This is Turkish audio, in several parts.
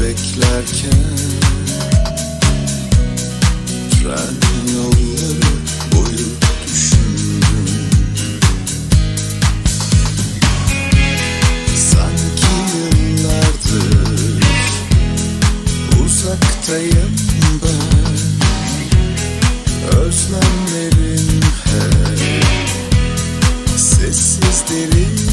beklerken Tren yolları boyu düşündüm. Sanki yıllardır uzaktayım ben. Özlemlerim hep sessiz derinde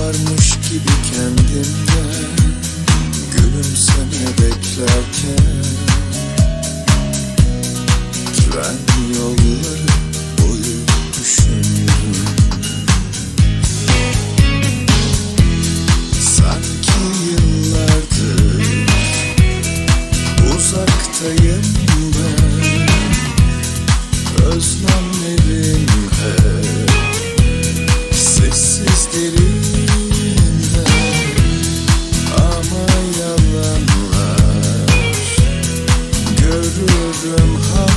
varmış gibi kendimden Gülümseme beklerken Tren from home.